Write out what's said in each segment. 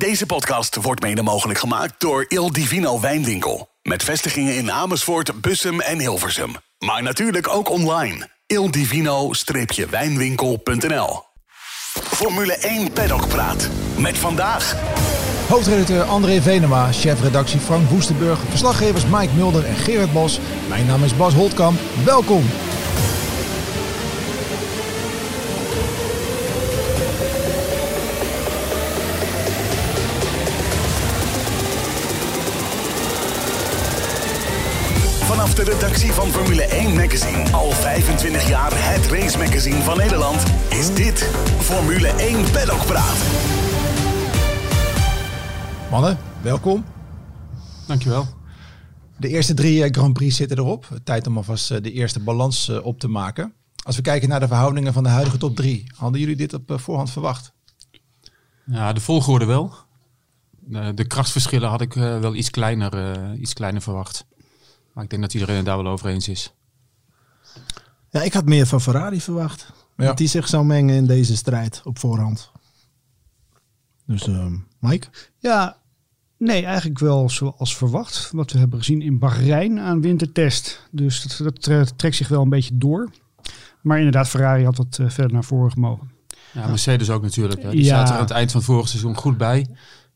Deze podcast wordt mede mogelijk gemaakt door Il Divino Wijnwinkel. Met vestigingen in Amersfoort, Bussum en Hilversum. Maar natuurlijk ook online. ildivino-wijnwinkel.nl Formule 1 Paddock Praat. Met vandaag... Hoofdredacteur André Venema, chefredactie Frank Woestenburg, verslaggevers Mike Mulder en Gerard Bos. Mijn naam is Bas Holtkamp. Welkom. Vanaf de redactie van Formule 1 Magazine, al 25 jaar het race magazine van Nederland, is dit Formule 1 Paddock Praat. Mannen, welkom. Dankjewel. De eerste drie eh, Grand Prix zitten erop. Tijd om alvast eh, de eerste balans eh, op te maken. Als we kijken naar de verhoudingen van de huidige top 3, hadden jullie dit op voorhand verwacht? Ja, de volgorde wel. De, de krachtverschillen had ik wel iets kleiner, iets kleiner verwacht. Maar ik denk dat iedereen het daar wel over eens is. Ja, ik had meer van Ferrari verwacht. Ja. Dat die zich zou mengen in deze strijd op voorhand. Dus ehm Mike? Ja, nee, eigenlijk wel zoals verwacht. Wat we hebben gezien in Bahrein aan wintertest. Dus dat, dat eh, trekt zich wel een beetje door. Maar inderdaad, Ferrari had wat eh, verder naar voren gemogen. Ja, Mercedes ook natuurlijk. Hè. Die Ja. zaten er aan het eind van het vorige seizoen goed bij.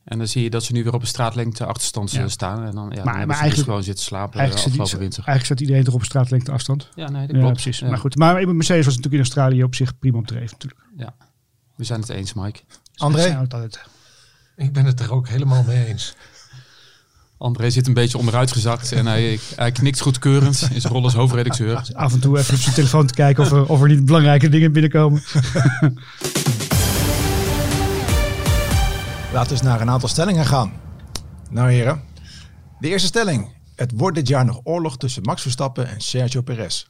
En dan zie je dat ze nu weer op een straatlengte achterstand Ja. eh, staan. En dan, ja, dan maar ze dus eigenlijk- gewoon zitten slapen eh, Eigenlijk zit, afgelopen winter. eigenlijk staat iedereen toch op straatlengte afstand. Ja, nee, dat Ja, klopt. precies. Ja. Maar goed, maar Mercedes was natuurlijk in Australië op zich prima op dreef natuurlijk. Ja. We zijn het eens, Mike. André? Ik ben het er ook helemaal mee eens. André zit een beetje onderuit gezakt en hij, hij knikt goedkeurend in zijn rol als hoofdredacteur. Af en toe even op zijn telefoon te kijken of er, of er niet belangrijke dingen binnenkomen. Laten we eens naar een aantal stellingen gaan. Nou heren, de eerste stelling. Het wordt dit jaar nog oorlog tussen Max Verstappen en Sergio Perez.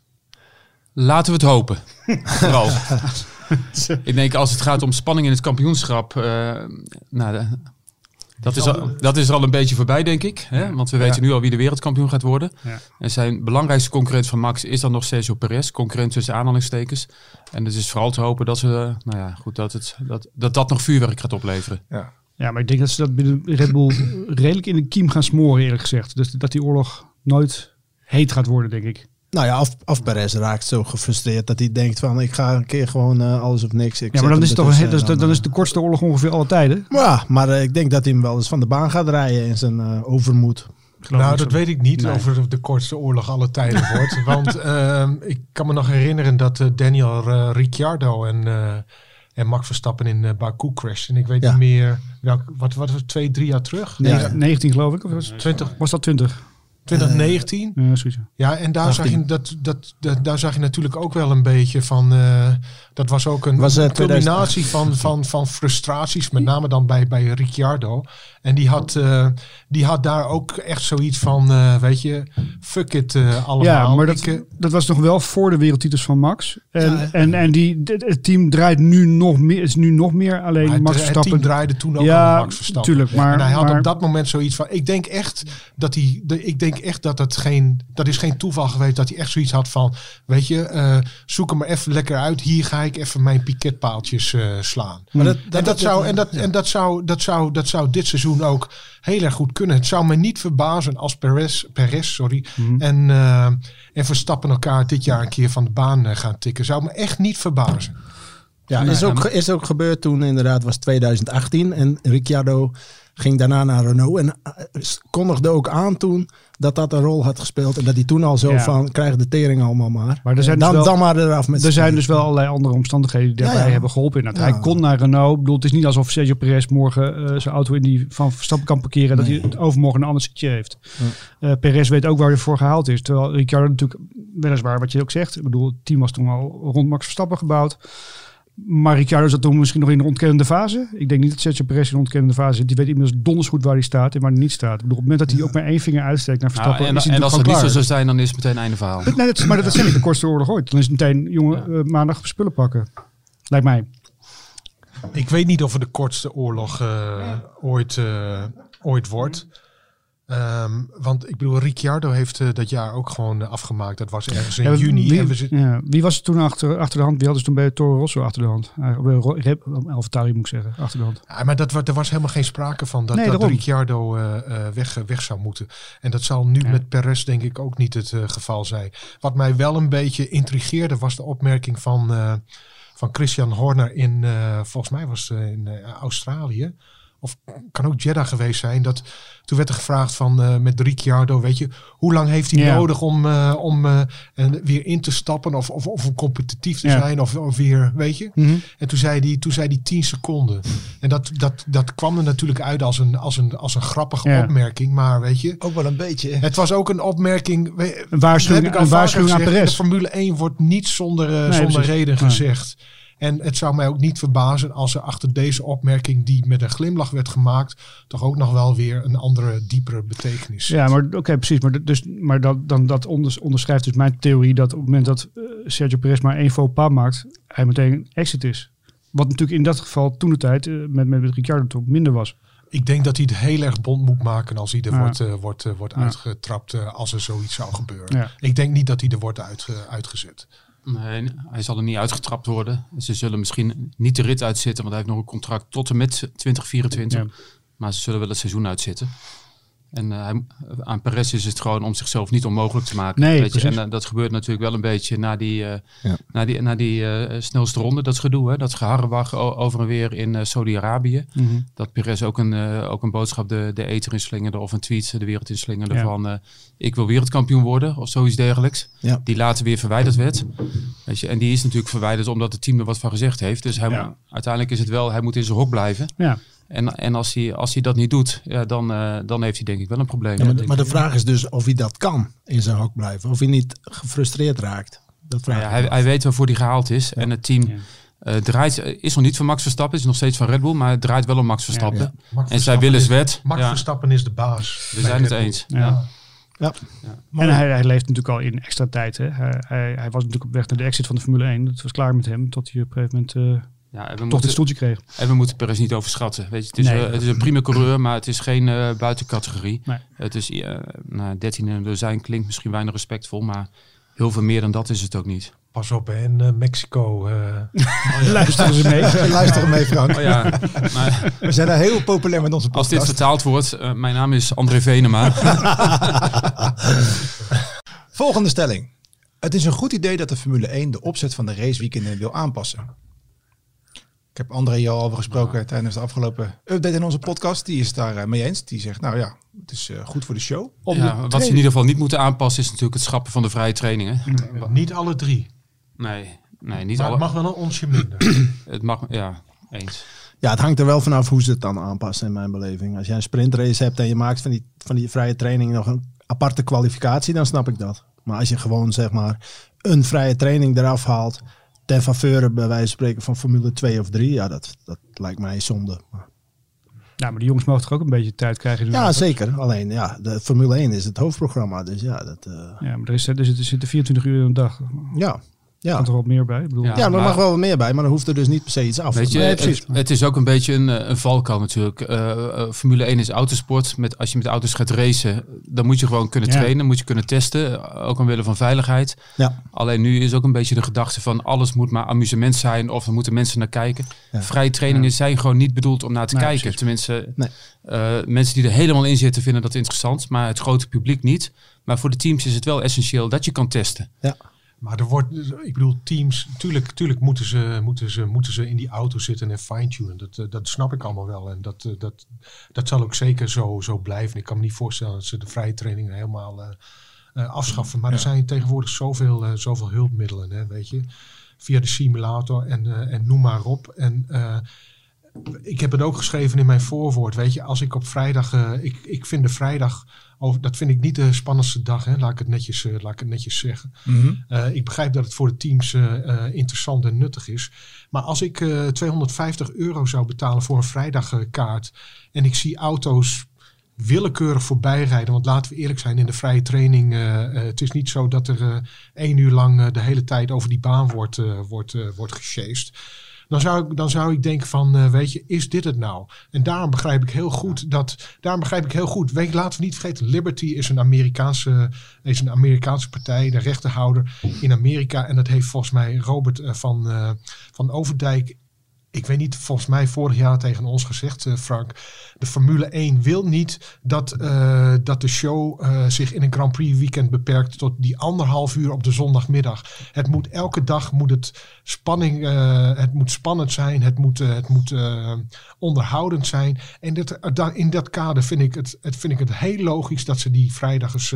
Laten we het hopen. Vooral. ik denk als het gaat om spanning in het kampioenschap. eh, nou, de- dat, is al, dat is er al een beetje voorbij, denk ik. Hè? Want we weten nu al wie de wereldkampioen gaat worden. Ja. En zijn belangrijkste concurrent van Max is dan nog Sergio Perez. Concurrent tussen aanhalingstekens. En het is vooral te hopen dat, ze, eh, nou ja, goed, dat, het, dat, dat dat nog vuurwerk gaat opleveren. Ja. Ja, maar ik denk dat ze dat binnen Red Bull redelijk in de kiem gaan smoren eerlijk gezegd. Dus dat die oorlog nooit heet gaat worden, denk ik. Nou ja, of Perez raakt zo gefrustreerd dat hij denkt van ik ga een keer gewoon eh, alles of niks. Ik Ja, maar dan is, het toch, he- en dan is eh, de kortste oorlog ongeveer alle tijden. Ja, maar eh, ik denk dat hij hem wel eens van de baan gaat rijden in zijn eh, overmoed. Geloof nou, dat zo. weet ik niet Nee. of het de kortste oorlog alle tijden wordt. Want ehm, ik kan me nog herinneren dat eh, Daniel eh, Ricciardo en, eh, en Max Verstappen in eh, Baku crashten. En ik weet Ja. niet meer, wat, wat was het, twee, drie jaar terug? Nee, Ja. 19 geloof ik. Of was, 20, was dat 20? 2019? Ja, zoiets. Ja, en daar zag, 18. je, dat, dat, dat, daar zag je natuurlijk ook wel een beetje van. eh, dat was ook een, Was, eh, 2018. van, van, van frustraties, met name dan bij, bij Ricciardo. En die had, eh, die had daar ook echt zoiets van: eh, weet je, fuck it eh, allemaal. Ja, maar dat, Ik, eh, dat was nog wel voor de wereldtitels van Max. En, Ja, en, en die, het team draait nu nog meer, is nu nog meer alleen het, Max het Verstappen. team draaide toen ook Ja, Max Verstappen. tuurlijk, maar- en hij had maar- op dat moment zoiets van: ik denk echt dat hij, de, ik denk echt dat het geen, dat is geen toeval geweest dat hij echt zoiets had van: weet je, eh, zoek hem maar even lekker uit. Hier ga ik even mijn piketpaaltjes eh, slaan. Maar dat, en dat, zou, en, dat, en dat, zou, dat, zou, dat zou dit seizoen ook heel erg goed kunnen. Het zou me niet verbazen als Perez, Perez sorry, Mhm. en, eh, en Verstappen elkaar dit jaar een keer van de baan gaan tikken. Zou me echt niet verbazen. Ja, Nee, is ook, is ook gebeurd toen inderdaad was 2018 en Ricciardo ging daarna naar Renault en kondigde ook aan toen dat dat een rol had gespeeld en dat hij toen al zo Ja. van krijg de tering allemaal maar. Maar er zijn dus dan, wel- dan maar eraf met Er zijn dus wel allerlei andere omstandigheden die daarbij Ja, hebben geholpen. Hij kon naar Renault. Ik bedoel, het is niet alsof Sergio Perez morgen eh, zijn auto in die van Verstappen kan parkeren. Dat hij het overmorgen een ander zitje heeft. Eh Perez weet ook waar hij voor gehaald is. Terwijl Ricciardo natuurlijk, weliswaar wat je ook zegt. Ik bedoel, het team was toen al rond Max Verstappen gebouwd. Maar Ricciardo zat toen misschien nog in de ontkennende fase. Ik denk niet dat Sergio Perez in de ontkennende fase zit. Die weet inmiddels donders goed waar hij staat en waar hij niet staat. Ik bedoel, op het moment dat hij ook maar één vinger uitsteekt naar Nou, Verstappen, en, is hij en als het niet zo zou zijn, dan is het meteen einde verhaal. Nee, dat, is- maar dat is niet de kortste oorlog ooit. Dan is het meteen, jongen, eh, maandag spullen pakken. Lijkt mij. Ik weet niet of het de kortste oorlog eh, ooit, eh, ooit wordt. Ehm, want ik bedoel, Ricciardo heeft eh, dat jaar ook gewoon eh, afgemaakt. Dat was ergens in Ja, juni. Wie, en we ja, wie was toen achter, achter de hand? Wie hadden ze toen bij Toro Rosso achter de hand? Uh, Rep- Alphatauri moet ik zeggen, achter de hand. Ja, maar dat, er was helemaal geen sprake van dat, Nee, dat daarom. Ricciardo eh, eh, weg, weg zou moeten. En dat zal nu Ja. met Perez denk ik ook niet het eh, geval zijn. Wat mij wel een beetje intrigeerde was de opmerking van, eh, van Christian Horner in, eh, volgens mij was in eh, Australië. Of kan ook Jeddah geweest zijn. Dat, toen werd er gevraagd van eh, met Ricciardo, weet je, hoe lang heeft hij Ja. nodig om, eh, om eh, en weer in te stappen of, of, of om competitief te Ja. zijn of, of weer, weet je. En toen zei hij, toen zei hij 10 seconden. En dat, dat, dat kwam er natuurlijk uit als een, als een, als een grappige Ja. opmerking. Maar weet je, Ook wel een beetje. het was ook een opmerking. Een waarschuwing, dat heb ik al een waarschuwing aan Perez. De Formule 1 wordt niet zonder, eh, zonder reden gezegd. En het zou mij ook niet verbazen als er achter deze opmerking, die met een glimlach werd gemaakt, toch ook nog wel weer een andere, diepere betekenis. zit. Ja, maar oké, precies. Maar, dus, maar dat, dan, dat onders- onderschrijft dus mijn theorie dat op het moment dat eh, Sergio Perez maar één faux pas maakt, hij meteen exit is. Wat natuurlijk in dat geval toen de tijd eh, met, met, met Ricciardo toch minder was. Ik denk dat hij het heel erg bond moet maken als hij er Ja. wordt, eh, wordt, wordt Ja. uitgetrapt als er zoiets zou gebeuren. Ja. Ik denk niet dat hij er wordt uitge- uitgezet. Nee, hij zal er niet uitgetrapt worden. Ze zullen misschien niet de rit uitzitten, want hij heeft nog een contract tot en met 2024. Ja. Maar ze zullen wel het seizoen uitzitten. En eh, hij, aan Perez is het gewoon om zichzelf niet onmogelijk te maken. Nee, weet je? En eh, dat gebeurt natuurlijk wel een beetje na die, eh, Ja. na die, na die eh, snelste ronde. Dat gedoe, hè? dat geharrewag over en weer in eh, Saudi-Arabië. Dat Perez ook een, eh, ook een boodschap de, de eter in slingerde of een tweet de wereld in slingerde Ja. van eh, ik wil wereldkampioen worden of zoiets dergelijks. Ja. Die later weer verwijderd werd. Weet je? En die is natuurlijk verwijderd omdat het team er wat van gezegd heeft. Dus hij, uiteindelijk is het wel, hij moet in zijn hok blijven. Ja, En, en als, hij, als hij dat niet doet, ja, dan, eh, dan heeft hij denk ik wel een probleem. Ja, maar, de, maar vraag is dus of hij dat kan in zijn hok blijven. Of hij niet gefrustreerd raakt. Dat vraag Nou ja, ik me hij, hij weet waarvoor hij gehaald is. En het team Ja. eh, draait, is nog niet van Max Verstappen, is nog steeds van Red Bull, maar het draait wel om Max Verstappen. Ja. Max En zij willen zwet. Max Ja, Verstappen is de baas. we zijn het eens. Ja. Ja. Ja. en hij, hij leeft natuurlijk al in extra tijd. Hè. Hij, hij, hij was natuurlijk op weg naar de exit van de Formule 1. Het was klaar met hem tot hij op een gegeven moment eh, Ja, en we toch dit moeten, stoeltje kreeg. en we moeten Perez niet overschatten. Weet je, het, is, Nee. eh, het is een prima coureur, maar het is geen eh, buitencategorie. Nee. Het is eh nou, 13 in een dozijn klinkt misschien weinig respectvol, maar heel veel meer dan dat is het ook niet. Pas op, hè, in Mexico. eh, Luisteren ze mee. Luister mee, Frank. Oh ja, maar We zijn daar heel populair met onze als podcast. dit vertaald wordt, mijn naam is André Venema. Volgende stelling. Het is een goed idee dat de Formule 1 de opzet van de raceweekenden wil aanpassen. Ik heb André jou al over gesproken tijdens de afgelopen update in onze podcast. Die is daar eh, mee eens. Die zegt, nou ja, het is eh, goed voor de show. Om Ja, de wat ze in ieder geval niet moeten aanpassen is natuurlijk het schrappen van de vrije trainingen. niet alle drie. Nee, nee niet Maar alle. het mag wel een onsje minder. Het mag, ja, eens. Ja, het hangt er wel vanaf hoe ze het dan aanpassen in mijn beleving. Als jij een sprintrace hebt en je maakt van die, van die vrije training nog een aparte kwalificatie, dan snap ik dat. Maar als je gewoon zeg maar een vrije training eraf haalt ten faveur bij wijze van spreken van Formule 2 of 3, ja, dat, dat lijkt mij zonde. Maar- Ja, maar die jongens mogen toch ook een beetje tijd krijgen. Ja, zeker. Alleen ja, de Formule 1 is het hoofdprogramma, dus ja, dat, eh, Ja, maar er, is, er, zitten, er zitten 24 uur in een dag. Ja. Ja. kan toch wat meer bij? Ik bedoel, Ja. ja, maar er mag wel wat meer bij, maar dan hoeft er dus niet per se iets af. Weet je, Nee, het, precies. het is ook een beetje een, eh, een valkuil natuurlijk. Eh, eh, Formule 1 is autosport. Met, als je met auto's gaat racen, dan moet je gewoon kunnen Ja. trainen. Moet je kunnen testen, ook omwille van veiligheid. Ja. Alleen nu is ook een beetje de gedachte van alles moet maar amusement zijn of er moeten mensen naar kijken. Ja. Vrije trainingen zijn gewoon niet bedoeld om naar te Nee, kijken. precies. Tenminste, Nee. eh, mensen die er helemaal in zitten vinden dat interessant, maar het grote publiek niet. Maar voor de teams is het wel essentieel dat je kan testen. Ja. Maar er wordt, ik bedoel, teams, tuurlijk, tuurlijk moeten, ze, moeten, ze, moeten ze in die auto zitten en fine-tunen. Dat, eh, dat snap ik allemaal wel. En dat, eh, dat, dat zal ook zeker zo, zo blijven. Ik kan me niet voorstellen dat ze de vrije training helemaal eh, afschaffen. Maar er zijn tegenwoordig zoveel, zoveel hulpmiddelen, hè, weet je. Via de simulator en, en noem maar op. En ik heb het ook geschreven in mijn voorwoord. Weet je, als ik op vrijdag. eh, ik, ik vind de vrijdag. Over, dat vind ik niet de spannendste dag. Hè, laat, ik het netjes, eh, laat ik het netjes zeggen. Eh, ik begrijp dat het voor de teams interessant en nuttig is. Maar als ik eh, 250 euro zou betalen voor een vrijdagkaart. en ik zie auto's willekeurig voorbij rijden. Want laten we eerlijk zijn, in de vrije training. eh, het is niet zo dat er eh, één uur lang de hele tijd over die baan wordt, wordt, wordt gesjeest. Dan zou ik, dan zou ik denken van, eh, weet je, is dit het nou? En daarom begrijp ik heel goed dat, daarom begrijp ik heel goed, weet je, laten we niet vergeten, Liberty is een Amerikaanse, is een Amerikaanse partij, de rechterhouder in Amerika. En dat heeft volgens mij Robert eh, van, eh, van Overdijk ik weet niet, volgens mij vorig jaar tegen ons gezegd, eh, Frank. De Formule 1 wil niet dat, eh, dat de show eh, zich in een Grand Prix weekend beperkt tot die anderhalf uur op de zondagmiddag. Het moet elke dag moet het spanning, het moet spannend zijn, het moet, het moet onderhoudend zijn. En dit, in dat kader vind ik, het, het, vind ik het heel logisch dat ze die vrijdag eens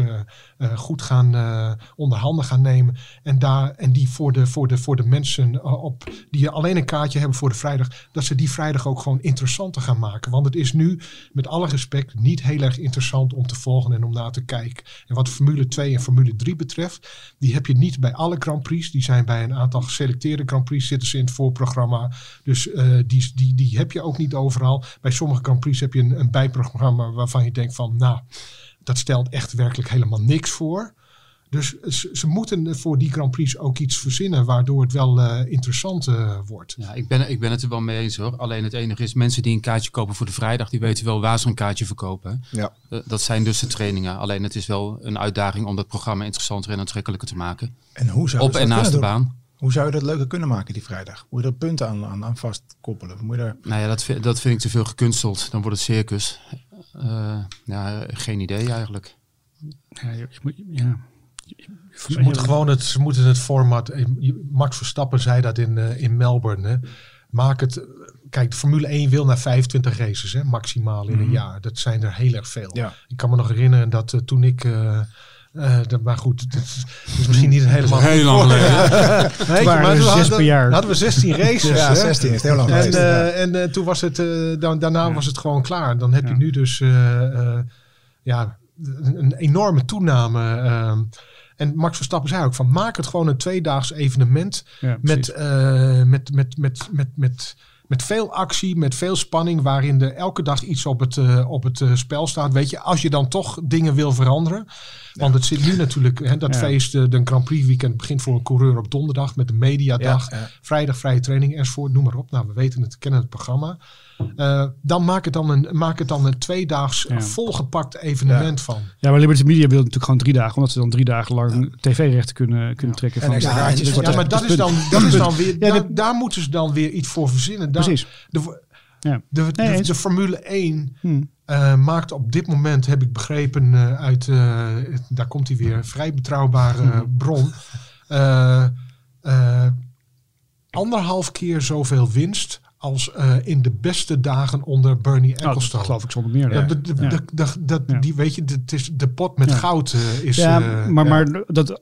goed gaan eh onder handen gaan nemen. En, daar, en die voor de, voor, de, voor de mensen op, die alleen een kaartje hebben voor de vrijdag, dat ze die vrijdag ook gewoon interessanter gaan maken. Want het is nu, met alle respect, niet heel erg interessant om te volgen en om naar te kijken. En wat Formule 2 en Formule 3 betreft, die heb je niet bij alle Grand Prix. Die zijn bij een aantal geselecteerde Grand Prix zitten ze in het voorprogramma. Dus eh, die, die, die heb je ook niet overal. Bij sommige Grand Prix heb je een, een bijprogramma waarvan je denkt van, nou, dat stelt echt werkelijk helemaal niks voor. Dus ze, ze moeten voor die Grand Prix ook iets verzinnen waardoor het wel eh, interessant eh, wordt. Ja, ik ben, ik ben het er wel mee eens hoor. Alleen het enige is, mensen die een kaartje kopen voor de vrijdag, die weten wel waar ze een kaartje verkopen. Ja. Eh, Dat zijn dus de trainingen. Alleen het is wel een uitdaging om dat programma interessanter en aantrekkelijker te maken. En hoe zou Op je en dat naast de baan. Hoe zou je dat leuker kunnen maken die vrijdag? Moet je er punten aan, aan, aan vastkoppelen? Moet je er... Nou ja, dat, vind- dat vind ik te veel gekunsteld. Dan wordt het circus. Eh, ja, geen idee eigenlijk. Ja, je, je moet, ja. Ze moeten gewoon het, ze moeten het format. eh, Max Verstappen zei dat in, eh, in Melbourne. Hè. Maak het. Kijk, de Formule 1 wil naar 25 races, hè, maximaal in een jaar. Dat zijn er heel erg veel. Ja. Ik kan me nog herinneren dat eh, toen ik. eh, eh, dat, maar goed, het is, misschien niet helemaal. Heel lang geleden. Waren maar zes hadden- per jaar. hadden we 16 races. Ja, hè. 16 is heel lang En, eh, en toen was het, eh, dan, daarna was het gewoon klaar. Dan heb je nu dus eh, eh, ja, een, een enorme toename. En Max Verstappen zei ook van maak het gewoon een tweedaags evenement Ja, met, eh, met, met, met, met, met, met veel actie, met veel spanning, waarin er elke dag iets op het, eh, op het eh, spel staat. Weet je, als je dan toch dingen wil veranderen. Want het zit nu natuurlijk, hè, dat Ja. feest, eh, de Grand Prix weekend begint voor een coureur op donderdag met de mediadag. Vrijdag vrije training enzovoort, noem maar op. Nou, we weten het, kennen het programma. Eh, dan maak het dan een, maak het dan een tweedaags Ja. volgepakt evenement van. Ja, maar Liberty Media wil natuurlijk gewoon drie dagen, omdat ze dan drie dagen lang tv-rechten kunnen, kunnen trekken. En Van, Ja, dus Ja, maar dat is dan, dat is dan weer, Ja, daar, dat- daar moeten ze dan weer iets voor verzinnen. Daar- Precies. De, Ja. de, de, Nee, eens. de Formule 1 Hm. eh, maakt op dit moment, heb ik begrepen, eh, uit, eh, daar komt hij weer, vrij betrouwbare Hm. bron. eh, eh, anderhalf keer zoveel winst als eh, in de beste dagen onder Bernie Nou, dat Ecclestone. geloof ik zonder meer. Ja, Ja. de, de, Ja. de- de- dat- Ja. die, weet je, de, het is de pot met Ja. goud eh, is... Ja, eh, maar, dat, dat,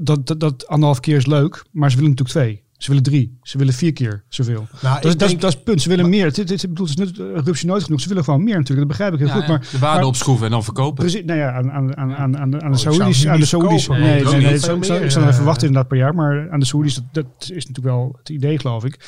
dat, dat, dat anderhalf keer is leuk, maar ze willen natuurlijk twee. Ze willen drie. Ze willen vier keer zoveel. Nou, Dat is, dat, is, dat punt. Ze willen meer. Het, het, het, het is net rupsje nooit genoeg. Ze willen gewoon meer natuurlijk. Dat begrijp ik heel Ja, goed. Maar, de waarde maar- opschroeven en dan verkopen. Precies, nou ja, aan, aan, aan, aan, aan de, aan de Oh, Saoedi's. Aan de Saoedi's. Nee, Nee, nee, nee, niet. ik meer, even wachten inderdaad per jaar. Maar aan de Saoedi's, dat, dat is natuurlijk wel het idee, geloof ik.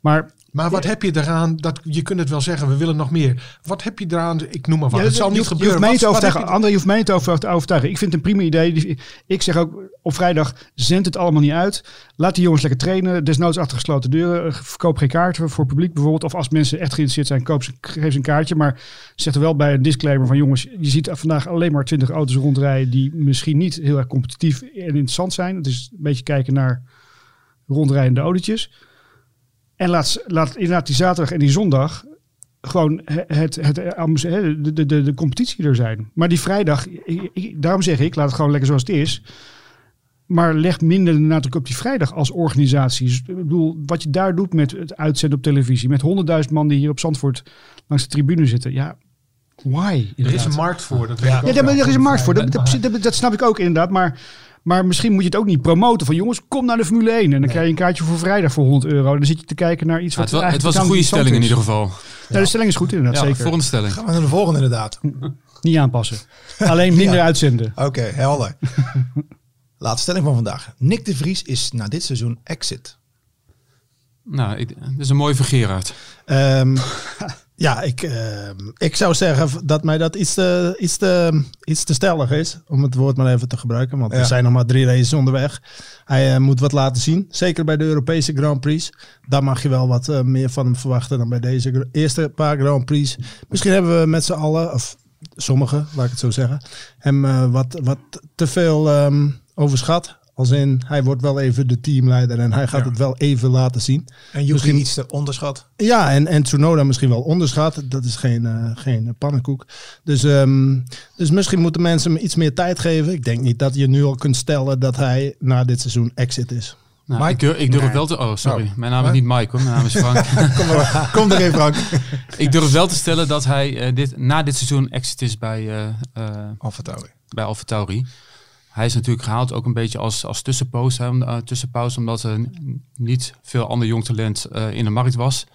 Maar Maar wat heb je eraan? Dat, je kunt het wel zeggen, we willen nog meer. Wat heb je eraan? Ik noem maar wat. Ja, het zal je niet gebeuren. Je hoeft mij niet te Wat- wat overtuigen. heb je- André, je hoeft mij niet over- te overtuigen. Ik vind het een prima idee. Ik zeg ook op vrijdag, zend het allemaal niet uit. Laat die jongens lekker trainen. Desnoods achter gesloten deuren. Verkoop geen kaarten voor het publiek bijvoorbeeld. Of als mensen echt geïnteresseerd zijn, koop ze, geef ze een kaartje. Maar zeg er wel bij een disclaimer van jongens, je ziet vandaag alleen maar 20 auto's rondrijden die misschien niet heel erg competitief en interessant zijn. Het is een beetje kijken naar rondrijdende autootjes. En laat, laat inderdaad die zaterdag en die zondag gewoon het, het, het, hè, de, de, de, de competitie er zijn. Maar die vrijdag, ik- ik- daarom zeg ik, laat het gewoon lekker zoals het is. Maar leg minder de nadruk op die vrijdag als organisatie. Ik bedoel, wat je daar doet met het uitzenden op televisie. Met honderdduizend man die hier op Zandvoort langs de tribune zitten. Ja, why? Er is een markt voor. Dat Ja, daar wel. er is een markt voor. Dat, dat, dat snap ik ook inderdaad. Maar, maar misschien moet je het ook niet promoten. Van jongens, kom naar de Formule 1. En dan krijg je een kaartje voor vrijdag voor 100 euro. Dan zit je te kijken naar iets Ja, wat het, wa- het was een goede stelling in ieder geval. Ja, de stelling is goed inderdaad, Ja, zeker. voor een stelling. Gaan we naar de volgende inderdaad. Niet aanpassen. Alleen minder Ja. uitzenden. Oké, helder. Laatste stelling van vandaag. Nick de Vries is na dit seizoen exit. Nou, ik, dat is een mooi. Ehm, Ja, ik, eh, ik zou zeggen dat mij dat iets te, iets, te, iets te stellig is. Om het woord maar even te gebruiken. Want Ja. er zijn nog maar drie races onderweg. Hij eh, moet wat laten zien. Zeker bij de Europese Grand Prix. Daar mag je wel wat eh, meer van hem verwachten dan bij deze eerste paar Grand Prix. Misschien hebben we met z'n allen, of sommigen, laat ik het zo zeggen, hem wat, wat te veel ehm, overschat. Als in, hij wordt wel even de teamleider en hij gaat Ja. het wel even laten zien. En Yuki Misschien- iets te onderschat. Ja, en, en Tsunoda misschien wel onderschat. Dat is geen, eh, geen pannenkoek. Dus, ehm, dus misschien moeten mensen hem iets meer tijd geven. Ik denk niet dat je nu al kunt stellen dat hij na dit seizoen exit is. Nou, Mike? ik durf, ik durf wel te... Oh, sorry. Oh. Mijn naam is niet Mike hoor. Mijn naam is Frank. Kom, maar, kom er even, Frank. ik durf wel te stellen dat hij eh, dit, na dit seizoen exit is bij, eh eh Alfa Tauri. bij Alfa Tauri. Hij is natuurlijk gehaald ook een beetje als, als tussenpoos, hè, eh, tussenpauze, omdat er niet veel ander jong talent eh, in de markt was.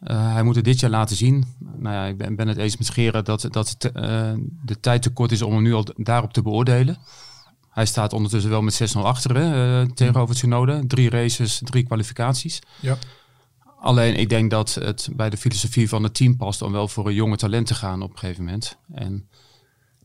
Eh, hij moet het dit jaar laten zien. Nou ja, ik ben, ben het eens met Scheren dat, dat het, de tijd te kort is om hem nu al daarop te beoordelen. Hij staat ondertussen wel met 6-0 achter hè, eh, tegenover Tsunoda. Drie races, drie kwalificaties. Ja. Alleen ik denk dat het bij de filosofie van het team past om wel voor een jonge talent te gaan op een gegeven moment. En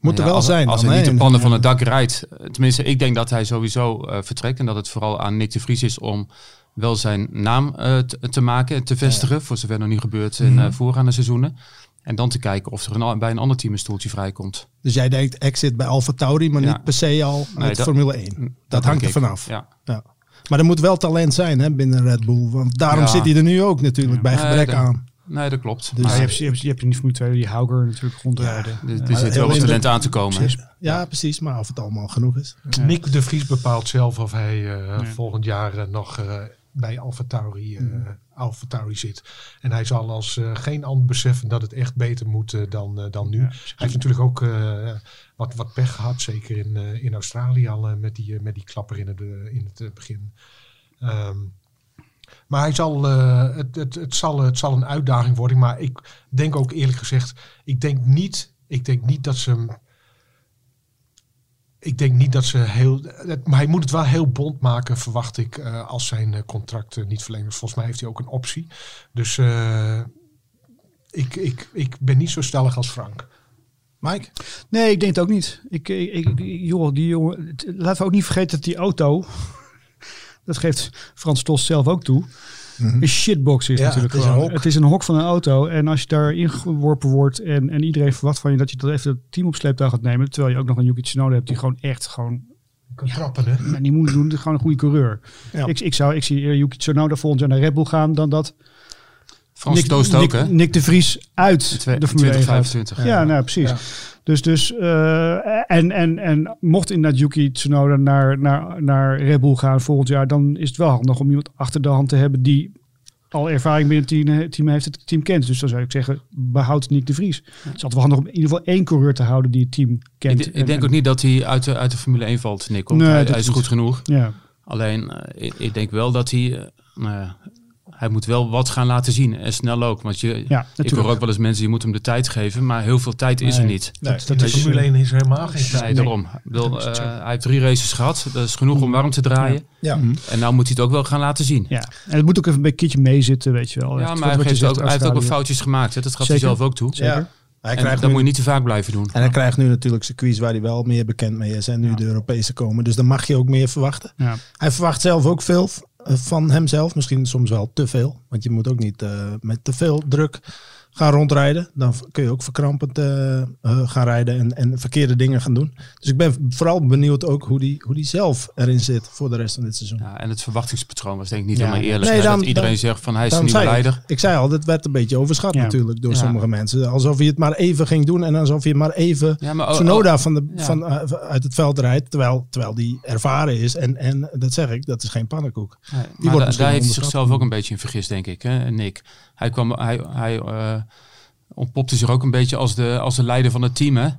Moet er ja, wel als, zijn. Als hij niet de pannen van het dak rijdt. Tenminste, ik denk dat hij sowieso eh, vertrekt. En dat het vooral aan Nick de Vries is om wel zijn naam eh, te, te maken en te vestigen. Voor zover nog niet gebeurd in Mhm. eh, voorgaande seizoenen. En dan te kijken of er een, bij een ander team een stoeltje vrijkomt. Dus jij denkt exit bij Alfa Tauri, maar Ja. niet per se al Nee, met dat- Formule 1. Dat, hangt er vanaf. Ja. Ja. Maar er moet wel talent zijn hè, binnen Red Bull. Want daarom zit hij er nu ook natuurlijk, bij gebrek aan. Nee, dat klopt. Dus- Maar je, hebt, je, hebt, je hebt in die Formule 2 die Hauger natuurlijk rondrijden. er, er Ja. zit wel wat heel talent aan te komen. Ja, precies. Maar of het allemaal genoeg is. Ja. Nick de Vries bepaalt zelf of hij eh, Ja. volgend jaar eh, nog eh, bij Alfa Tauri, eh, Alfa Tauri zit. En hij zal als eh, geen ander beseffen dat het echt beter moet dan, dan nu. Ja, Hij heeft natuurlijk ook eh, wat, wat pech gehad, zeker in, eh, in Australië al met, die, met die klapper in het, in het begin. Ehm, maar hij zal, eh, het, het, het, zal, het zal een uitdaging worden. Maar ik denk ook eerlijk gezegd, ik denk niet, ik denk niet dat ze hem ik denk niet dat ze heel. het- Maar hij moet het wel heel bond maken, verwacht ik, eh, als zijn eh, contract niet verlengd is. Volgens mij heeft hij ook een optie. Dus eh, ik, ik, ik ben niet zo stellig als Frank. Mike? Nee, ik denk het ook niet. Ik, ik, ik- joh, die jongen, laten we ook niet vergeten dat die auto, dat geeft Frans Tos zelf ook toe, een shitbox is Mhm. Ja, natuurlijk het is een gewoon. Het is een hok van een auto. En als je daarin geworpen wordt en, en iedereen verwacht van je dat je dat even het team op sleeptouw gaat nemen, terwijl je ook nog een Yuki Tsunoda hebt die gewoon echt gewoon, Kan trappen, hè? nou, die moet doen, gewoon een goede coureur. Ja. Ik, ik, zou, ik zie eerder Yuki Tsunoda volgend jaar naar Red Bull gaan dan dat Frans Toost ook, Nick, hè? Nick de Vries uit de Formule 1 gaat. 2025. Ja, nou precies. Ja. Dus, dus eh, en, en, en mocht inderdaad Yuki Tsunoda naar, naar, naar Red Bull gaan volgend jaar, dan is het wel handig om iemand achter de hand te hebben die al ervaring binnen het team, team heeft, het team kent. Dus dan zou ik zeggen, behoud Nick de Vries. Het is altijd wel handig om in ieder geval één coureur te houden die het team kent. Ik, ik En- denk en- ook niet dat hij uit de, uit de Formule 1 valt, Nick. want Nee, hij, is niet. goed genoeg. Ja, Alleen, eh, ik, ik denk wel dat hij... eh, nou ja, hij moet wel wat gaan laten zien. En snel ook. Want je, ja ik hoor ook wel eens mensen, je moet hem de tijd geven. Maar heel veel tijd is er niet. Nee, Dat- dat De is- Formule 1 is helemaal geen tijd. Nee, daarom. Ik bedoel, eh, hij heeft drie races gehad. Dat is genoeg om warm te draaien. ja. En nou moet hij het ook wel gaan laten zien. Ja, en het moet ook even een beetje meezitten, weet je wel. Ja, maar hij, zegt, ook, hij heeft ook wel foutjes gemaakt. Hè? Dat gaf Zeker. hij zelf ook toe. Zeker. Ja. Hij En krijgt dat nu- moet je niet te vaak blijven doen. En hij krijgt nu natuurlijk circuits waar hij wel meer bekend mee is. En nu de Europese komen. Dus dan mag je ook meer verwachten. Ja. Hij verwacht zelf ook veel van hemzelf. Misschien soms wel te veel. Want je moet ook niet eh, met te veel druk gaan rondrijden. Dan kun je ook verkrampend eh, eh, gaan rijden en, en verkeerde dingen gaan doen. Dus ik ben vooral benieuwd ook hoe die, hoe die zelf erin zit voor de rest van dit seizoen. Ja, en het verwachtingspatroon was denk ik niet Ja. helemaal eerlijk. Nee, dan- dat iedereen dan- zegt van hij is de Daarom nieuwe zei ik- leider. Ik zei al, dat werd een beetje overschat Ja. natuurlijk door Ja. sommige mensen. Alsof hij het maar even ging doen en alsof hij maar even Ja, maar oh, Tsunoda van de, ja. van, eh, uit het veld rijdt. Terwijl, terwijl die ervaren is. En, en dat zeg ik, dat is geen pannenkoek. Nee, wordt maar da- misschien daar heeft hij zichzelf ook een beetje in vergist, denk ik, hè, Nick. Hij, kwam, hij, hij eh, ontpopte zich ook een beetje als de, als de leider van het team. Hè.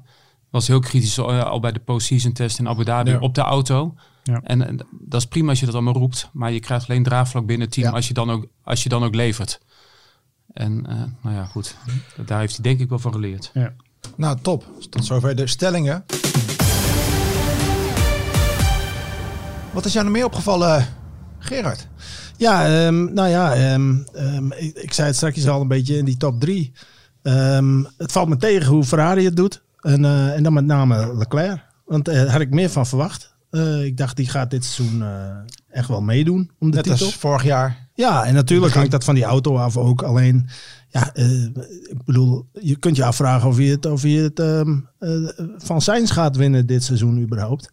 Was heel kritisch eh, al bij de postseason test in Abu Dhabi Ja. op de auto. Ja. En, en dat is prima als je dat allemaal roept. Maar je krijgt alleen draagvlak binnen het team Ja. als, je dan ook, als je dan ook levert. En eh, nou ja, goed. Daar heeft hij denk ik wel van geleerd. Ja. Nou, top. Tot zover de stellingen. Wat is jou nog meer opgevallen, Gerard? Ja, ehm, nou ja, ehm, ehm, ik, ik zei het straks al een beetje in die top drie. Het valt me tegen hoe Ferrari het doet. En, eh, en dan met name Leclerc. Want daar had ik meer van verwacht. Eh, ik dacht, die gaat dit seizoen eh, echt wel meedoen om de Net titel. als vorig jaar. Ja, en natuurlijk hangt dat van die auto af ook. Alleen, ja, eh, ik bedoel, je kunt je afvragen of je het, of je het eh, van Sainz gaat winnen dit seizoen überhaupt.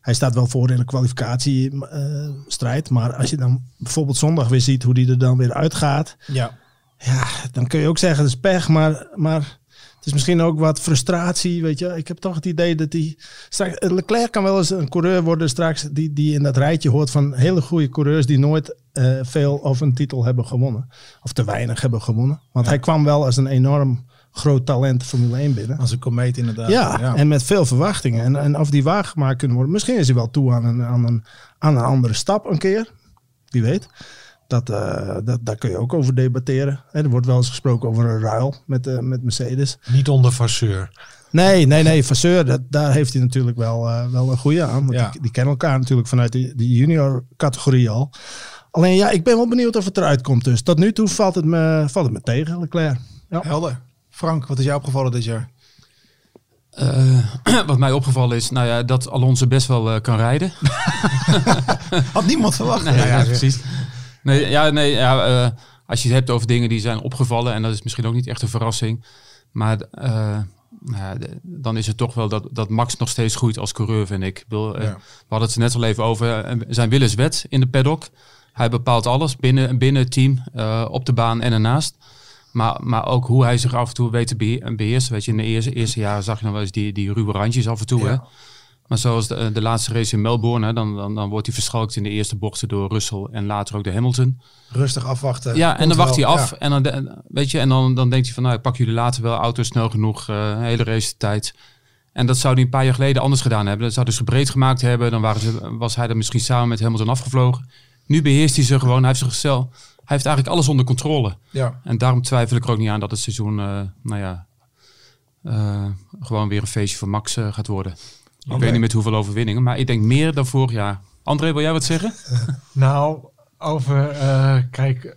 Hij staat wel voor in de kwalificatiestrijd. maar als je dan bijvoorbeeld zondag weer ziet hoe die er dan weer uitgaat. Ja. Ja, dan kun je ook zeggen, het is pech, maar, maar het is misschien ook wat frustratie, weet je. Ik heb toch het idee dat die... Straks, Leclerc kan wel eens een coureur worden straks die, die in dat rijtje hoort van hele goede coureurs die nooit eh, veel of een titel hebben gewonnen. Of te weinig hebben gewonnen. Want hij kwam wel als een enorm groot talent Formule 1 binnen. Als een komeet inderdaad. Ja, en met veel verwachtingen. En, en of die waargemaakt kunnen worden. Misschien is hij wel toe aan een, aan een, aan een andere stap een keer. Wie weet. Dat, eh, dat, daar kun je ook over debatteren. Er wordt wel eens gesproken over een ruil met, eh, met Mercedes. Niet onder Vasseur. Nee, nee, nee. Vasseur, dat, daar heeft hij natuurlijk wel, eh, wel een goede aan. Want Ja. die, die kennen elkaar natuurlijk vanuit die, die junior categorie al. Alleen ja, ik ben wel benieuwd of het eruit komt. Dus tot nu toe valt het me, valt het me tegen, Leclerc. Ja. Helder. Frank, wat is jou opgevallen dit jaar? Eh, wat mij opgevallen is, nou ja, dat Alonso best wel eh, kan rijden. Had niemand verwacht. Nee, ja, precies. Nee, ja, nee, ja, eh, als je het hebt over dingen die zijn opgevallen, en dat is misschien ook niet echt een verrassing, maar nou dan is het toch wel dat, dat Max nog steeds groeit als coureur, vind ik. ik bedoel, Ja. We hadden het net al even over, zijn Willis wet in de paddock. Hij bepaalt alles binnen, binnen het team, op de baan en ernaast. Maar, maar ook hoe hij zich af en toe weet te behe- beheersen. Weet je, in de eerste, eerste jaren zag je nog wel eens die, die ruwe randjes af en toe. Hè? Maar zoals de, de laatste race in Melbourne, hè, dan, dan, dan wordt hij verschalkt in de eerste bochten door Russell en later ook de Hamilton. Rustig afwachten. Ja, en dan wacht hij af. Ja. En dan, weet je, en dan, dan denkt hij van, nou, ik pak jullie later wel auto snel genoeg, eh, een hele race tijd. En dat zou hij een paar jaar geleden anders gedaan hebben. Dat zou dus gebreed gemaakt hebben. Dan waren ze, was hij er misschien samen met Hamilton afgevlogen. Nu beheerst hij ze gewoon. Hij heeft zichzelf, heeft eigenlijk alles onder controle. Ja. En daarom twijfel ik er ook niet aan dat het seizoen, eh, nou ja, eh, gewoon weer een feestje voor Max eh, gaat worden. Ik weet niet met hoeveel overwinningen, maar ik denk meer dan vorig jaar. André, wil jij wat zeggen? Nou, over, eh, kijk,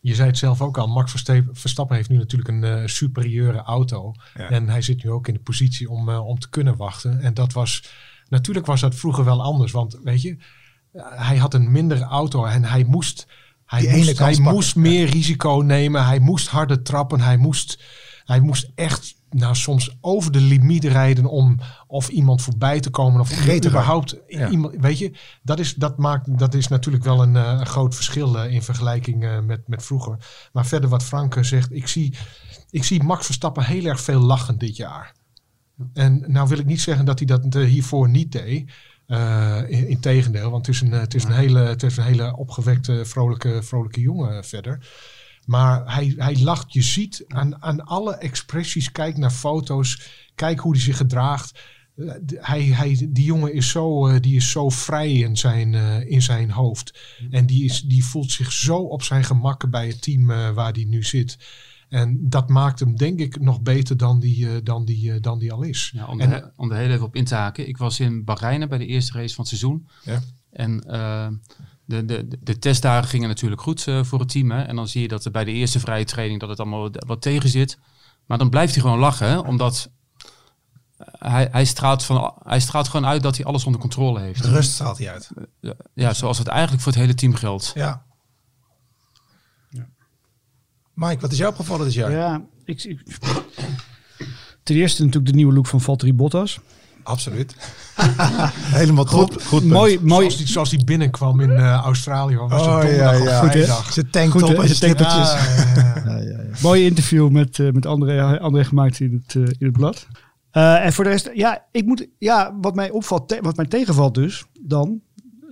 je zei het zelf ook al, Max Verstappen heeft nu natuurlijk een eh, superieure auto. Ja. En hij zit nu ook in de positie om, eh, om te kunnen wachten. En dat was, natuurlijk was dat vroeger wel anders. Want weet je, hij had een mindere auto en hij moest, hij Die moest, hij moest meer risico nemen. Hij moest harder trappen. Hij moest, hij moest echt nou, soms over de limiet rijden om of iemand voorbij te komen. Of überhaupt Ja. iemand, weet je, dat is, dat maakt, dat is natuurlijk wel een, eh, groot verschil eh, in vergelijking eh, met, met vroeger. Maar verder wat Frank zegt, ik zie, ik zie Max Verstappen heel erg veel lachen dit jaar. En nou wil ik niet zeggen dat hij dat hiervoor niet deed. Eh in, integendeel, want het is, een, eh, het, is een hele, het is een hele opgewekte, vrolijke, vrolijke jongen verder. Maar hij, hij lacht, je ziet aan, aan alle expressies, kijk naar foto's, kijk hoe hij zich gedraagt. Eh, Hij, hij, die jongen is zo, eh, die is zo vrij in zijn, eh, in zijn hoofd. En die, is, die voelt zich zo op zijn gemak bij het team eh, waar hij nu zit. En dat maakt hem denk ik nog beter dan die, eh, dan die, eh, dan die al is. Ja, om, En- er, om er heel even op in te haken. Ik was in Bahrein bij de eerste race van het seizoen. Ja. En eh, de, de, de testdagen gingen natuurlijk goed voor het team. Hè? En dan zie je dat er bij de eerste vrije training dat het allemaal wat- wat tegen zit. Maar dan blijft hij gewoon lachen. Hè? Omdat hij, hij, straalt van, hij straalt gewoon uit dat hij alles onder controle heeft. Rust straalt hij uit. Ja, zoals het eigenlijk voor het hele team geldt. Ja. Mike, wat is jou opgevallen dit jaar? Ja, ik, ik, ten eerste natuurlijk de nieuwe look van Valtteri Bottas. Absoluut. Helemaal top. Goed, goed mooi, mooi. Zoals die, zoals die binnenkwam in eh, Australië. Was het Oh, ja, ja. vrijdag. Zijn tanktop Goed, hè? en zijn. Ja, ja, ja. Mooi interview met, eh, met André, André gemaakt in het, eh, in het blad. Eh, en voor de rest, ja, ik moet, ja, wat mij opvalt, te- wat mij tegenvalt dus, dan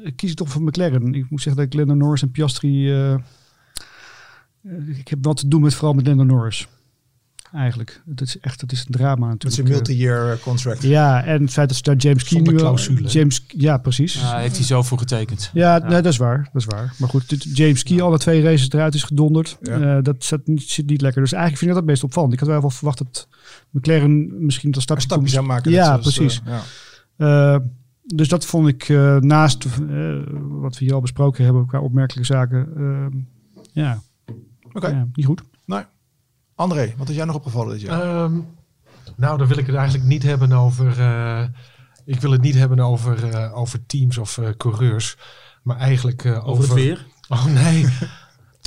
eh, kies ik toch voor McLaren. Ik moet zeggen dat ik Lando Norris en Piastri, eh, eh, ik heb wat te doen met vooral met Lando Norris. Eigenlijk, het is echt, het is een drama Met zijn natuurlijk. multi-year eh, contract. Eh, ja, en het feit dat ze daar James Key. James, ja, precies. Ja, heeft hij zo voor getekend. Ja, Nee, dat is waar. Dat is waar. Maar goed, James Key alle twee races eruit is gedonderd. Ja. Eh, dat zat niet, zit niet lekker. Dus eigenlijk vind ik dat het meest opvallend. Ik had wel verwacht dat McLaren misschien tot Een stapje, zou maken. Ja, precies. eh, ja. Eh, dus dat vond ik eh, naast eh, wat we hier al besproken hebben qua opmerkelijke zaken. eh, ja, Oké. ja, niet goed. André, wat is jij nog opgevallen dit jaar? Ehm, nou, dan wil ik het eigenlijk niet hebben over. eh, ik wil het niet hebben over, eh, over teams of eh, coureurs. Maar eigenlijk eh, over, Over het weer. Oh nee.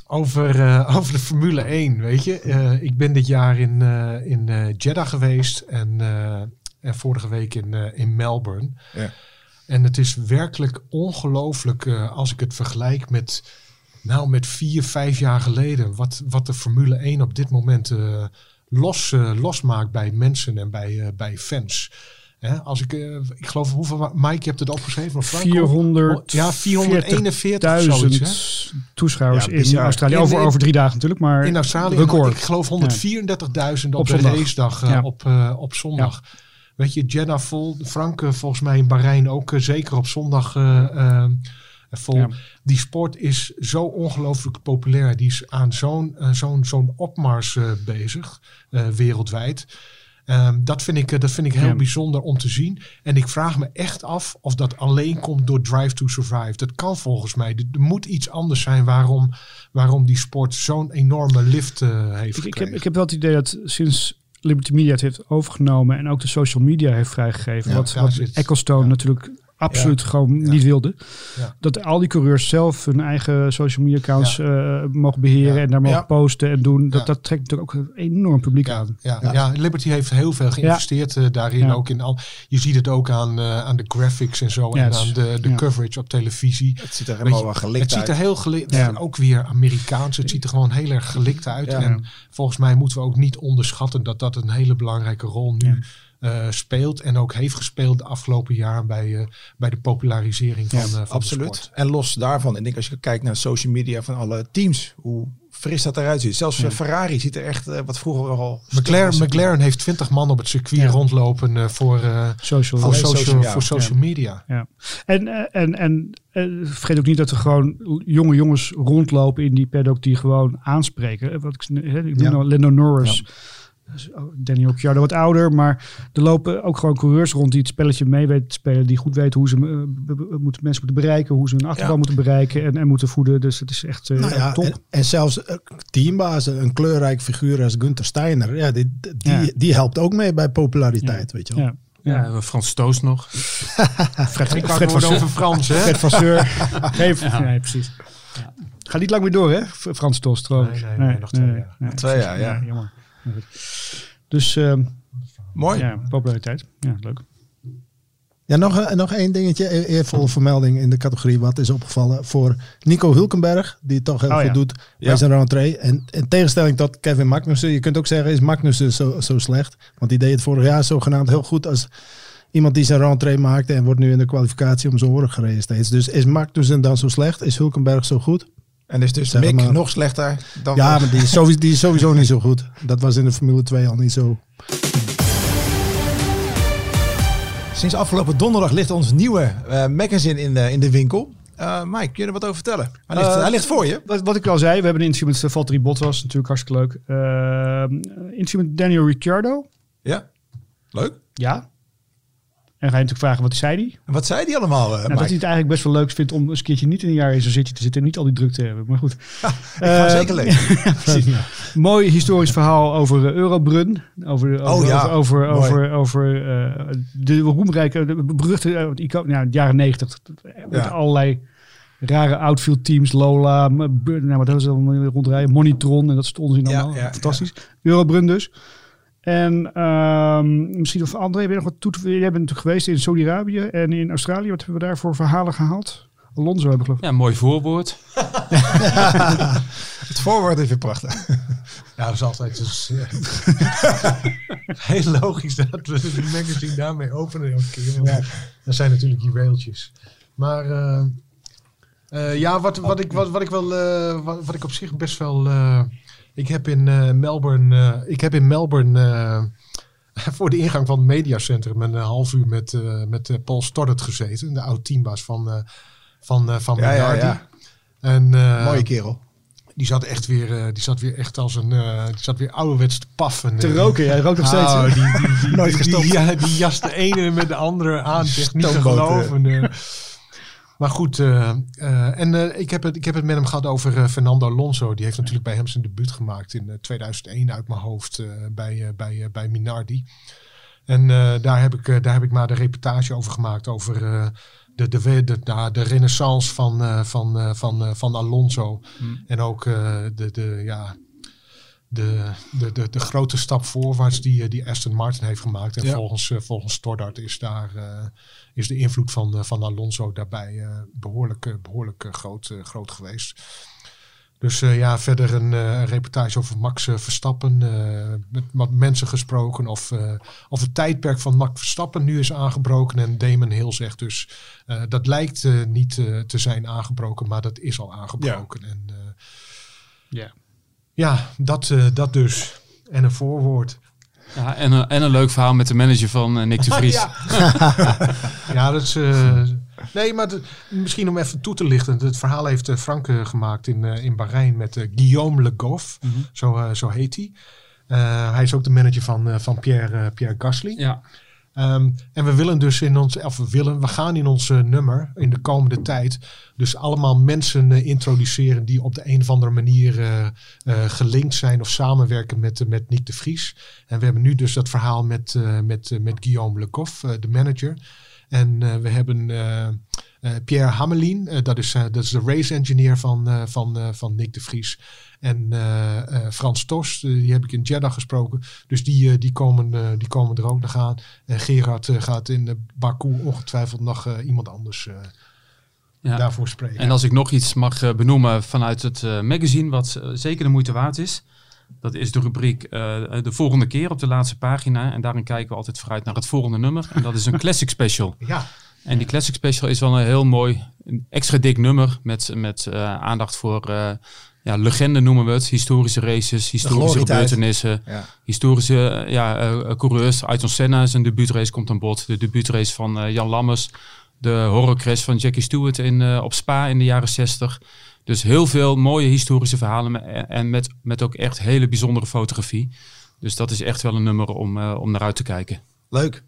over, eh, over de Formule 1. Weet je, Eh, ik ben dit jaar in, eh, in eh, Jeddah geweest. En, eh, en vorige week in, eh, in Melbourne. Ja. En het is werkelijk ongelooflijk eh, als ik het vergelijk met. Nou, met vier, vijf jaar geleden. Wat, wat de Formule 1 op dit moment eh, los, eh, losmaakt bij mensen en bij, eh, bij fans. Hè, als ik, ik geloof, hoeveel, Mike, je hebt het opgeschreven. of Franco? 400, ja, 441 of zoiets. Hè? 1000 toeschouwers Ja, in. Australië. In- Over, in- over drie dagen natuurlijk, maar In Australië, record. ik geloof 134.000 op, Op de eh, Ja. op, eh, op zondag. Weet je, Jeddah vol. Frank volgens mij in Bahrein ook zeker op zondag vol. Ja. Die sport is zo ongelooflijk populair. Die is aan zo'n eh, zo'n zo'n opmars eh, bezig, eh, wereldwijd. Ehm, dat, vind ik, dat vind ik heel Ja. bijzonder om te zien. En ik vraag me echt af of dat alleen komt door Drive to Survive. Dat kan volgens mij. Er, moet iets anders zijn waarom, waarom die sport zo'n enorme lift heeft Ik, ik, heb, gekregen. ik heb wel het idee dat sinds Liberty Media het heeft overgenomen en ook de social media heeft vrijgegeven, Ja, wat, wat Ecclestone ja. natuurlijk absoluut gewoon Ja. niet wilde. Ja. Dat al die coureurs zelf hun eigen social media accounts eh, mogen beheren Ja. en daar mogen Ja. posten en doen. Dat, Ja. dat trekt natuurlijk ook een enorm publiek Ja, aan. ja, Ja. ja. Liberty heeft heel veel geïnvesteerd eh, daarin. Ja. Ook in al, je ziet het ook aan, eh, aan de graphics en zo. Ja, en het aan de, de ja. coverage op televisie. het ziet er helemaal je, wel Het gelikt ziet uit. er heel gelikt Ja. Ook weer Amerikaans. Het ziet er gewoon heel erg gelikt uit. Ja. En volgens mij moeten we ook niet onderschatten dat dat een hele belangrijke rol nu Eh, speelt. En ook heeft gespeeld de afgelopen jaren bij, eh, bij de popularisering van, Ja, eh, van de Absoluut. sport. En los daarvan, ik denk als je kijkt naar social media van alle teams, hoe fris dat eruit ziet. Zelfs Ferrari ziet er echt eh, wat vroeger al. McLaren, McLaren heeft 20 man op het circuit Ja. rondlopen eh, voor, eh, Social. voor, Alleen social, social, ja. voor social media. Ja. En, en, en vergeet ook niet dat er gewoon jonge jongens rondlopen in die paddock die gewoon aanspreken. Wat ik, hè, ik noem Ja. nou Lando Norris. Dus, oh, Daniel Ricciardo wat ouder, maar er lopen ook gewoon coureurs rond die het spelletje mee weten te spelen, die goed weten hoe ze eh, moeten, mensen moeten bereiken, hoe ze hun achterban Ja. moeten bereiken en, en moeten voeden. Dus het is echt eh, Nou ja, top. en, en zelfs eh, teambazen, een kleurrijk figuur als Gunther Steiner, ja, die, die, Ja. die helpt ook mee bij populariteit, weet je wel. ja. Ja, Frans Stoos nog. Fred, Ik Fred, Fred van, over Frans, hè? Fred van Seur. Nee, precies. Ga niet lang meer door, hè? Frans Tos, trouwens. Nee, nee, nee, nog twee jaar. nee, Twee jaar, ja. jammer. Dus ehm, Mooi. ja, populariteit. Ja, leuk. Ja, nog, een- nog één dingetje, e- eervolle vermelding in de categorie wat is opgevallen voor Nico Hulkenberg, die het toch heel Oh, goed ja. doet Ja. bij zijn rentree. En in tegenstelling tot Kevin Magnussen, je kunt ook zeggen, is Magnussen zo, zo slecht? Want die deed het vorig jaar zogenaamd heel goed als iemand die zijn rentree maakte en wordt nu in de kwalificatie om zijn oren gereden steeds. Dus is Magnussen dan zo slecht? Is Hulkenberg zo goed? En is dus Zeg Mick maar. nog slechter dan... Ja, maar die is, sowieso, die is sowieso niet zo goed. Dat was in de Formule 2 al niet zo. Sinds afgelopen donderdag ligt ons nieuwe eh, magazine in de, in de winkel. Eh Mike, kun je er wat over vertellen? Hij ligt, Eh, hij ligt voor je. Wat, wat ik al zei, we hebben een interview met Valtteri Bottas, natuurlijk hartstikke leuk. Ehm interview met Daniel Ricciardo. Ja. Leuk. Ja. En ga je natuurlijk vragen, wat zei hij? En wat zei die allemaal, eh Nou, dat hij het eigenlijk best wel leuk vindt om eens een keertje niet in een jaar in zo'n zitje te zitten en niet al die druk te hebben. Maar goed. Ik ga Eh, zeker lezen. Mooi historisch verhaal over eh, Eurobrun. Over, over, Oh over, over, over eh, de roemrijke, de beruchte uh, icoon, nou, de jaren negentig. Met allerlei rare outfield teams. Lola, nou, wat hebben ze allemaal rondrijden? Monitron en dat soort onzin allemaal. ja, Fantastisch. Eurobrun dus. En ehm, misschien of André, heb je nog wat toe te Jij bent natuurlijk geweest in Saudi-Arabië en in Australië. Wat hebben we daar voor verhalen gehaald? Alonso hebben we geloof ik. Ja, mooi voorwoord. Het voorwoord is weer prachtig. Ja, dat is altijd dus, heel logisch dat we de magazine daarmee openen elke keer. Dat zijn natuurlijk juweeltjes. Maar eh, eh, ja, wat, wat, ik, wat, wat ik wel, eh, wat, wat ik op zich best wel. Eh, ik heb in eh, Melbourne, eh, ik heb in Melbourne eh, voor de ingang van het mediacentrum een eh, half uur met, eh, met eh, Paul Stoddart gezeten, de oud teambaas van, eh van, eh van Ja, ja, Minardi. ja. En, eh, Mooie kerel. Die zat echt weer, eh, die zat weer echt als een, eh, die zat weer ouderwets te paffen. Te eh. roken, jij rookt nog steeds. Oh, hè? die, die, die, Nooit gestopt. Die, ja, die jas de ene met de andere aan. Echt niet te geloven. eh. Maar goed, eh, eh, en eh, ik, heb het, ik heb het met hem gehad over Fernando Alonso. Die heeft natuurlijk bij hem zijn debuut gemaakt in eh, 2001 uit mijn hoofd bij, bij, bij Minardi. En daar, heb ik, daar heb ik maar de reportage over gemaakt. Over de, de, de, de, de renaissance van, van, van, van Alonso. En ook de, de, ja, de, de, de, de grote stap voorwaarts die, eh, die Aston Martin heeft gemaakt. En Ja. volgens, eh, volgens Stoddart is, daar, eh, is de invloed van, van Alonso daarbij eh, behoorlijk, eh, behoorlijk eh, groot, groot geweest. Dus ja, verder een reportage over Max Verstappen. met wat mensen gesproken. Of, of het tijdperk van Max Verstappen nu is aangebroken. En Damon Hill zegt dus, dat lijkt niet te zijn aangebroken, maar dat is al aangebroken. En, Ja. Ja, dat, eh, dat dus. En een voorwoord. Ja, en, een, en een leuk verhaal met de manager van eh, Nick de Vries. Ja, dat is. eh, nee, maar de- misschien om even toe te lichten. Het verhaal heeft eh, Frank eh, gemaakt in, eh, in Bahrein met eh, Guillaume Le Goff. zo, eh, zo heet hij. Eh, hij is ook de manager van, eh, van Pierre, eh, Pierre Gasly. Ja. Ehm, en we willen dus in ons, of we willen, we gaan in ons nummer in de komende tijd dus allemaal mensen eh, introduceren die op de een of andere manier eh, eh, gelinkt zijn of samenwerken met, met Nick de Vries. En we hebben nu dus dat verhaal met, met, met Guillaume Le Goff, eh, de manager. En eh, we hebben eh, eh, Pierre Hamelin, dat, is, dat is de race engineer van, van, van Nick de Vries. En Frans Tos, die heb ik in Jeddah gesproken. Dus die, die, komen, die komen er ook nog aan. En Gerard gaat in Baku ongetwijfeld nog iemand anders Ja. daarvoor spreken. En als ik nog iets mag benoemen vanuit het magazine, wat zeker de moeite waard is. Dat is de rubriek eh, de volgende keer op de laatste pagina. En daarin kijken we altijd vooruit naar het volgende nummer. En dat is een classic special. ja, En die classic special is wel een heel mooi, een extra dik nummer. Met, met eh, aandacht voor eh, ja, legende noemen we het. Historische races, historische gebeurtenissen. Ja. Historische ja, coureurs. Ayrton Senna zijn debuutrace komt aan bod. De debuutrace van Jan Lammers. De horrorcrash van Jackie Stewart in, op Spa in de jaren 60. Dus heel veel mooie historische verhalen. En met, met ook echt hele bijzondere fotografie. Dus dat is echt wel een nummer om, eh, om naar uit te kijken. Leuk.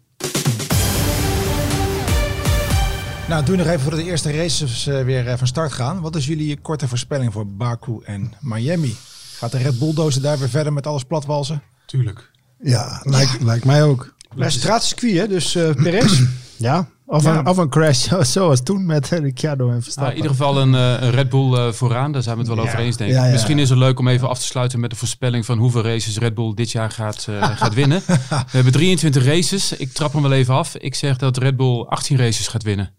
Nou, doe nog even voordat de eerste races eh, weer eh, van start gaan. Wat is jullie korte voorspelling voor Baku en Miami? Gaat de Red Bulldozer daar weer verder met alles platwalsen? tuurlijk. Ja, lijkt, lijkt mij ook. Ja, straatcircuit, hè? Dus eh Perez. Ja, of, Ja. Een, of een crash zoals toen met eh, Ricciardo en Nou, Verstappen. in ieder geval een, eh, een Red Bull eh, vooraan, daar zijn we het wel over eens, denk ik. Ja, ja. Misschien is het leuk om even af te sluiten met de voorspelling van hoeveel races Red Bull dit jaar gaat, eh, gaat winnen. We hebben 23 races. Ik trap hem wel even af. Ik zeg dat Red Bull 18 races gaat winnen.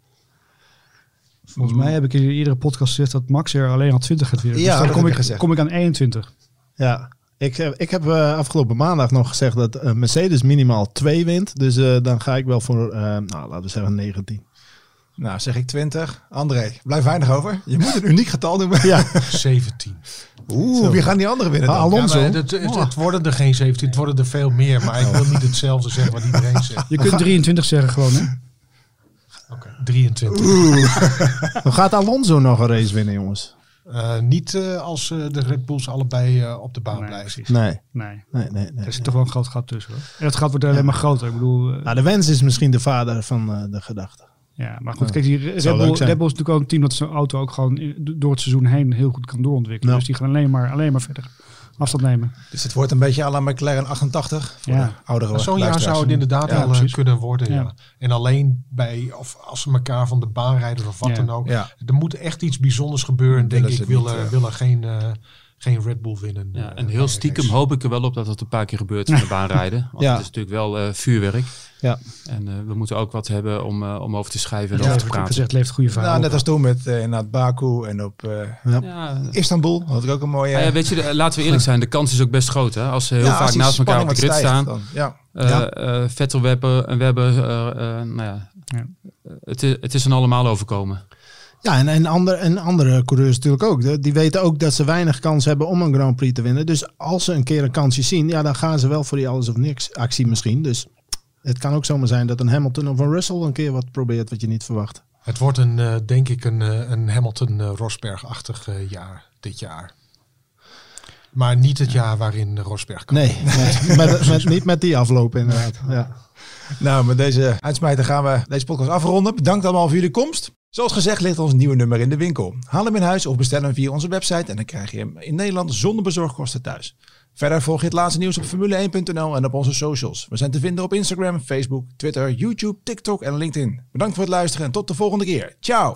Volgens mij heb ik in iedere podcast gezegd dat Max er alleen al 20 gaat winnen. Ja, dus dan dat kom heb ik, gezegd. kom ik aan 21. Ja, ik, heb- ik heb eh, afgelopen maandag nog gezegd dat eh, Mercedes minimaal 2 wint. Dus eh, dan ga ik wel voor, eh, nou, laten we zeggen 19. Nou, zeg ik 20. André, blijf weinig over. Je moet een uniek getal noemen. Ja, 17. Oeh, wie gaan die anderen winnen dan? Ah, Alonso. Ja, het, het, het worden er geen 17, het worden er veel meer. Maar ik wil niet hetzelfde zeggen wat iedereen zegt. Je kunt 23 zeggen gewoon, hè? Oké, 23. dan gaat Alonso nog een race winnen, jongens. Eh, niet eh, als eh, de Red Bulls allebei eh, op de baan Nee, blijven. Nee, Nee. nee, nee. nee. Er zit toch wel een groot gat tussen. Hoor. En het gat wordt alleen maar groter. Ik bedoel, eh, Nou, de wens is misschien de vader van eh, de gedachte. ja, maar goed, kijk, die Red Bull. Red Bull is natuurlijk ook een team dat zijn auto ook gewoon door het seizoen heen heel goed kan doorontwikkelen. Ja. Dus die gaan alleen maar, alleen maar verder afstand nemen. Dus het wordt een beetje à la McLaren 88. Voor Ja. de oudere Zo'n jaar zou het inderdaad Ja, wel eh, precies. kunnen worden. Ja. Ja. En alleen bij, of als ze elkaar van de baan rijden of wat Ja. dan ook. Ja. Er moet echt iets bijzonders gebeuren, denk Willen ik. ze Willen, niet, willen geen, eh, geen Red Bull winnen. Ja, eh, en heel stiekem hoop ik er wel op dat het een paar keer gebeurt van de baan rijden. Want Ja. het is natuurlijk wel eh, vuurwerk. Ja. En eh, we moeten ook wat hebben om, eh, om over te schrijven en Ja, over te praten. gezegd, leeft goede verhaal. Nou, net als toen met eh inderdaad Baku en op eh, Ja, Istanbul. Had ik ook een mooie... Ah ja, weet je, de- laten we eerlijk zijn, de kans is ook best groot. Hè? Als ze heel vaak naast elkaar op de grid staan. dan. Ja. Eh, eh, Vettel, Webber, en Webber, eh, eh, nou ja, Ja. het, is, het is een allemaal overkomen. Ja, en, en, andere, en andere coureurs natuurlijk ook. Die weten ook dat ze weinig kans hebben om een Grand Prix te winnen. Dus als ze een keer een kansje zien, ja, dan gaan ze wel voor die alles of niks actie misschien. Dus het kan ook zomaar zijn dat een Hamilton of een Russell een keer wat probeert wat je niet verwacht. Het wordt een, eh, denk ik een, eh, een Hamilton-Rosberg-achtig eh, jaar dit jaar. Maar niet het jaar waarin Rosberg kwam. Nee, met, met, met- niet met die afloop inderdaad. Ja. Nou, met deze uitsmijter gaan we deze podcast afronden. Bedankt allemaal voor jullie komst. Zoals gezegd ligt ons nieuwe nummer in de winkel. Haal hem in huis of bestel hem via onze website en dan krijg je hem in Nederland zonder bezorgkosten thuis. Verder volg je het laatste nieuws op formule1.nl en op onze socials. We zijn te vinden op Instagram, Facebook, Twitter, YouTube, TikTok en LinkedIn. Bedankt voor het luisteren en tot de volgende keer. Ciao!